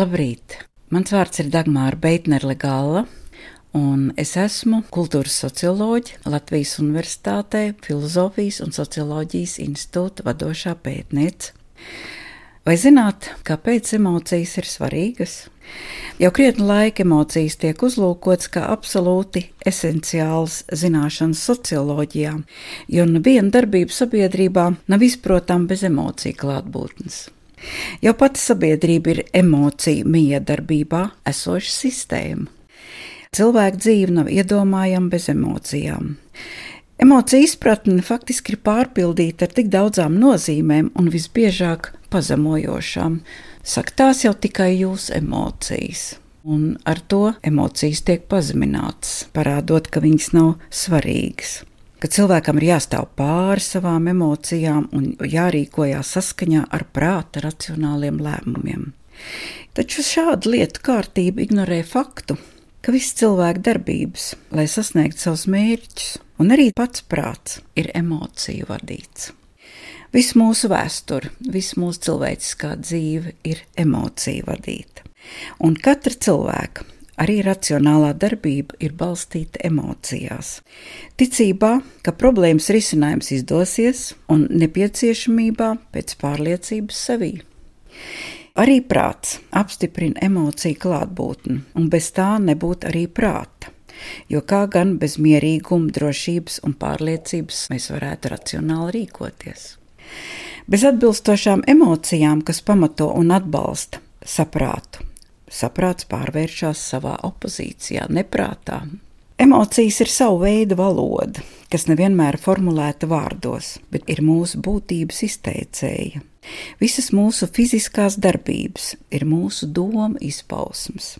Labrīt! Mans vārds ir Dagmāra Beitnerle Gala, un es esmu kultūras socioloģija Latvijas Universitātē, Filozofijas un socioloģijas institūta vadošā pētniece. Vai zināt, kāpēc emocijas ir svarīgas? Jau krietni laika emocijas tiek uzlūkots kā absolūti esenciāls zināšanas socioloģijā, jo neviena darbība sabiedrībā nav izprotama bez emociju klātbūtnes. Jau pati sabiedrība ir emociju miedarbībā esoša sistēma. Cilvēka dzīve nav iedomājama bez emocijām. Emocija izpratne faktiski ir pārpildīta ar tik daudzām nozīmēm un visbiežāk pazemojošām. Saka, tās jau tikai jūsu emocijas. Un ar to emocijas tiek pazeminātas, parādot, ka viņas nav svarīgas ka cilvēkam ir jāstāv pāri savām emocijām un jārīkojās saskaņā ar prāta racionāliem lēmumiem. Taču šāda lietu kārtība ignorē faktu, ka viss cilvēka darbības, lai sasniegtu savus mērķus, un arī pats prāts ir emociju vadīts. Visu mūsu vēsturi, visu mūsu cilvēciskā dzīve ir emociju vadīta. Un katra cilvēka Arī racionālā darbība ir balstīta emocijās. Ticībā, ka problēmas risinājums izdosies un nepieciešamībā pēc pārliecības sevī. Arī prāts apstiprina emociju klātbūtni, un bez tā nebūtu arī prāta. Jo kā gan bez mierīguma, drošības un pārliecības mēs varētu racionāli rīkoties? Bez atbilstošām emocijām, kas pamato un atbalsta saprātu, saprāts pārvēršas savā opozīcijā, neprātā. Emocijas ir sava veida valoda, kas nevienmēr ir formulēta vārdos, bet ir mūsu būtības izteicēja. Visas mūsu fiziskās darbības ir mūsu doma izpausmes.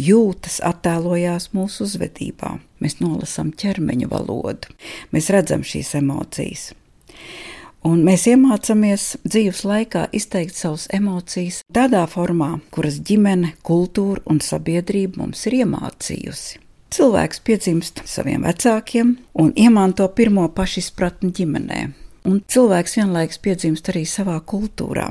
Jūtas attēlojās mūsu uzvedībā. Mēs nolasām ķermeņa valodu, mēs redzam šīs emocijas. Un mēs iemācāmies dzīves laikā izteikt savas emocijas tādā formā, kuras ģimene, kultūra un sabiedrība mums ir iemācījusi. Cilvēks piedzimst saviem vecākiem un iemanto pirmo pašizpratni ģimenē, un cilvēks vienlaikus piedzimst arī savā kultūrā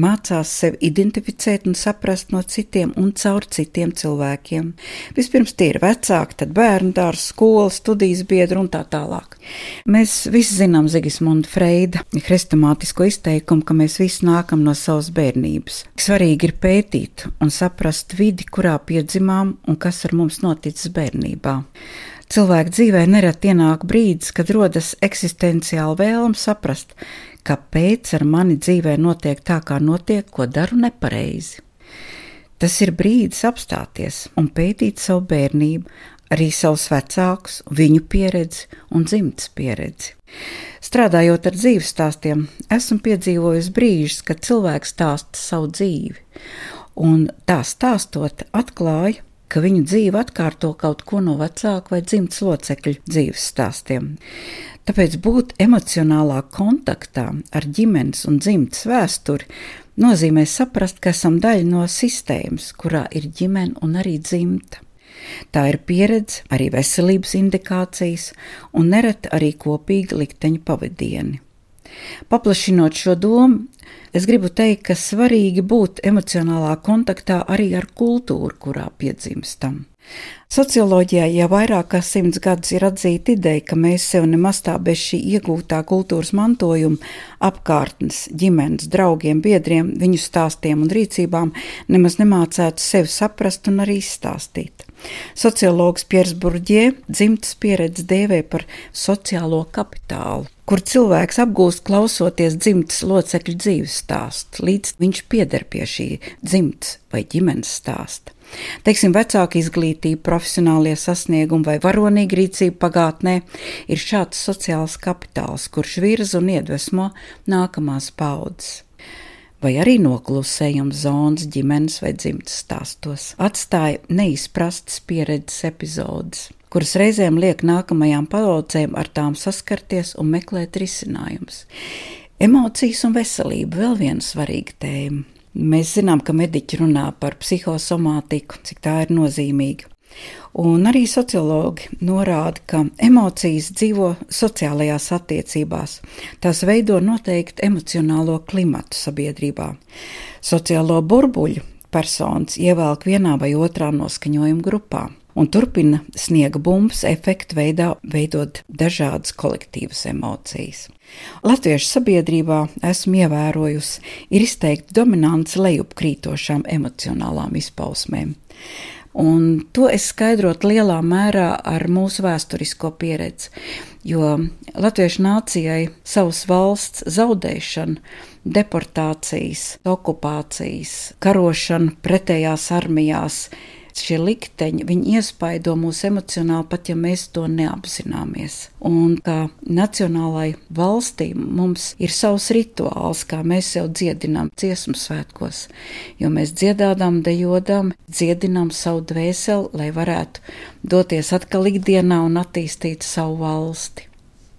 mācās sevi identificēt un saprast no citiem un caur citiem cilvēkiem. Vispirms tie ir vecāki, tad bērnu dārza, skola, studijas biedri un tā tālāk. Mēs visi zinām Zigismundu Freida hrestomātisko izteikumu, ka mēs visi nākam no savas bērnības. Svarīgi ir pētīt un saprast vidi, kurā piedzimām un kas ar mums noticis bērnībā. Cilvēka dzīvē nereti ienāk brīdis, kad rodas eksistenciāla vēlme saprast, kāpēc ar mani dzīvē notiek tā, kā notiek, ko daru nepareizi. Tas ir brīdis apstāties un pētīt savu bērnību, arī savus vecākus, viņu pieredzi un dzimtas pieredzi. Strādājot ar dzīves stāstiem, esmu piedzīvojis brīžus, kad cilvēks stāsta savu dzīvi, un tā stāstot, atklāja, ka viņu dzīve atkārto kaut ko no vecāku vai dzimtas locekļu dzīves stāstiem. Tāpēc būt emocionālā kontaktā ar ģimenes un dzimtas vēsturi nozīmē saprast, ka esam daļa no sistēmas, kurā ir ģimene un arī dzimta. Tā ir pieredze, arī veselības indikācijas un nereti arī kopīgi likteņu pavadieni. Paplašinot šo domu, es gribu teikt, ka svarīgi būt emocionālā kontaktā arī ar kultūru, kurā piedzimstam. Socioloģijā jau vairāk kā simts gadus ir atzīta ideja, ka mēs sev nemaz tā bez šī iegūtā kultūras mantojuma, apkārtnes, ģimenes, draugiem, biedriem, viņu stāstiem un rīcībām nemaz nemācētu sevi saprast un arī izstāstīt. Sociologs Piers Burģie dzimtas pieredzi dēvē par sociālo kapitālu, kur cilvēks apgūst klausoties dzimtas locekļu dzīves stāstu, līdz viņš pieder pie šī dzimtas vai ģimenes stāsta. Teiksim, vecāka izglītība, profesionālie sasniegumi vai varonīga rīcība pagātnē ir šāds sociāls kapitāls, kurš virza un iedvesmo nākamās paudzes. Vai arī noklusējums zonas ģimenes vai dzimtas stāstos atstāja neizprastas pieredzes epizodes, kuras reizēm liek nākamajām paudzēm ar tām saskarties un meklēt risinājumus. Emocijas un veselība vēl viena svarīga tēma. Mēs zinām, ka mediķi runā par psihosomātiku, cik tā ir nozīmīga. Un arī sociologi norāda, ka emocijas dzīvo sociālajās attiecībās. Tās veido noteikti emocionālo klimatu sabiedrībā. Sociālo burbuļu, personas ievelk vienā vai otrā noskaņojuma grupā un turpina sniega bumbas efektu veidā veidot dažādas kolektīvas emocijas. Latviešu sabiedrībā esmu ievērojusi, ir izteikti dominants lejupkrītošām emocionālām izpausmēm. Un to es skaidrotu lielā mērā ar mūsu vēsturisko pieredzi, jo Latviešu nācijai savas valsts zaudēšana, deportācijas, okupācijas, karošana pretējās armijās, šie likteņi, viņi iespaido mūs emocionāli, pat ja mēs to neapzināmies. Un kā nacionālai valstī mums ir savs rituāls, kā mēs jau dziedinām dziesmu svētkos, jo mēs dziedādām, dejodām, dziedinām savu dvēseli, lai varētu doties atkal ikdienā un attīstīt savu valsti.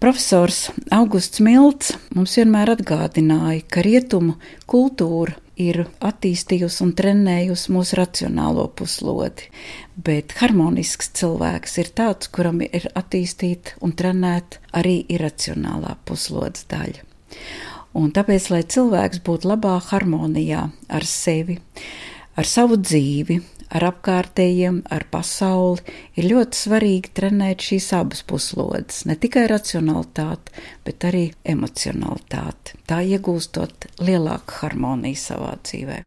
Profesors Augusts Milts mums vienmēr atgādināja, ka rietumu kultūra ir attīstījusi un trenējusi mūsu racionālo puslodi, bet harmonisks cilvēks ir tāds, kuram ir attīstīta un trenēta arī iracionālā puslodes daļa. Un tāpēc, lai cilvēks būtu labā harmonijā ar sevi, ar savu dzīvi, ar apkārtējiem, ar pasauli, ir ļoti svarīgi trenēt šīs abas puslodes, ne tikai racionalitāti, bet arī emocionalitāti, tā iegūstot lielāku harmoniju savā dzīvē.